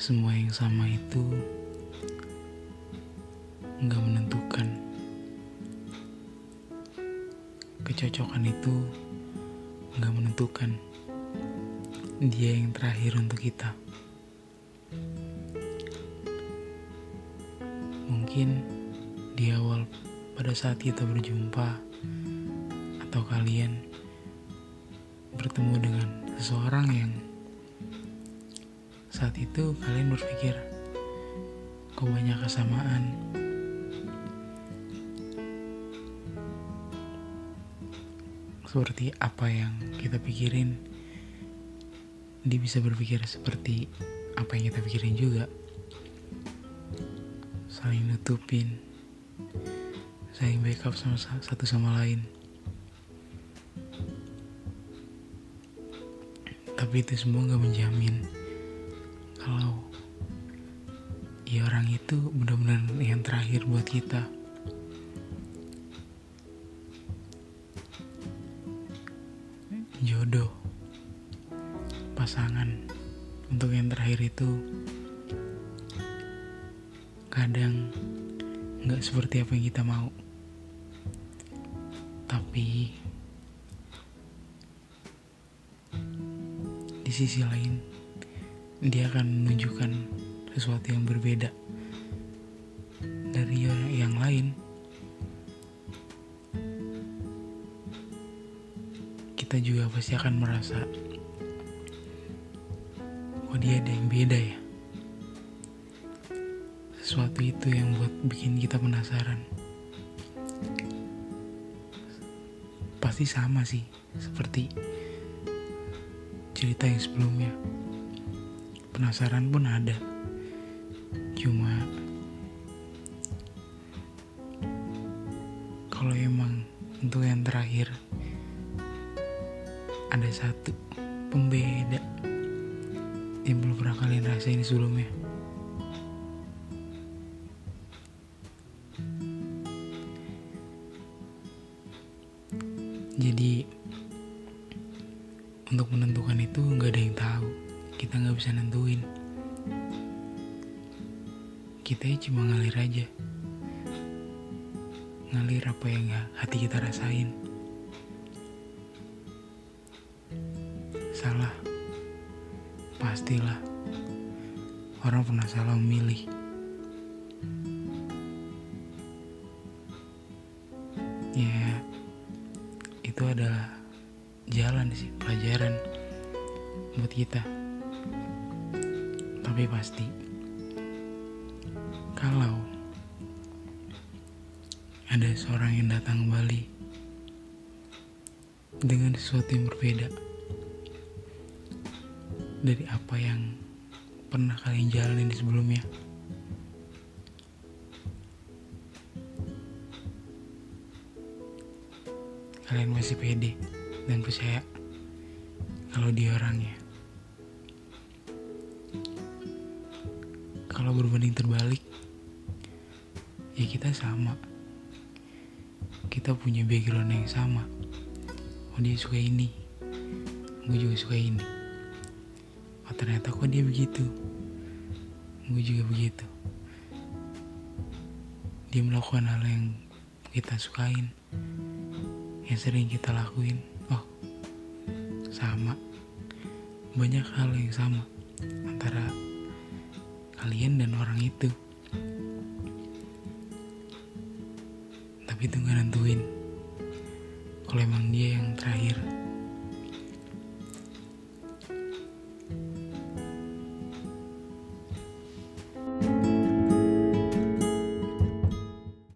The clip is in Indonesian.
Semua yang sama itu nggak menentukan. Kecocokan itu nggak menentukan. Dia yang terakhir untuk kita. Mungkin di awal pada saat kita berjumpa atau kalian bertemu dengan seseorang yang saat itu kalian berpikir kok banyak kesamaan? Seperti apa yang kita pikirin dia bisa berpikir seperti apa yang kita pikirin juga. Saling nutupin saling backup sama satu sama lain. Tapi itu semua gak menjamin kalau ya orang itu benar-benar yang terakhir buat kita. Jodoh pasangan untuk yang terakhir itu kadang nggak seperti apa yang kita mau. Tapi di sisi lain dia akan menunjukkan sesuatu yang berbeda dari yang lain. Kita juga pasti akan merasa oh dia ada yang beda ya. Sesuatu itu yang buat bikin kita penasaran. Pasti sama sih seperti cerita yang sebelumnya penasaran pun ada. Cuma kalau emang untuk yang terakhir ada satu pembeda yang belum pernah kalian rasain sebelumnya. Jadi untuk menentukan itu nggak ada yang tahu kita nggak bisa nentuin. Kita cuma ngalir aja. Ngalir apa yang hati kita rasain. Salah. Pastilah. Orang pernah salah memilih. Ya itu adalah jalan sih pelajaran buat kita tapi pasti kalau ada seorang yang datang kembali dengan sesuatu yang berbeda dari apa yang pernah kalian jalanin di sebelumnya kalian masih pede dan percaya kalau dia orangnya. Kalau berbanding terbalik, ya kita sama. Kita punya background yang sama. Oh dia suka ini, gue juga suka ini. Oh ternyata kok dia begitu, gue juga begitu. Dia melakukan hal yang kita sukain, yang sering kita lakuin oh sama banyak hal yang sama antara kalian dan orang itu. Tapi itu nggak nentuin kalau emang dia yang terakhir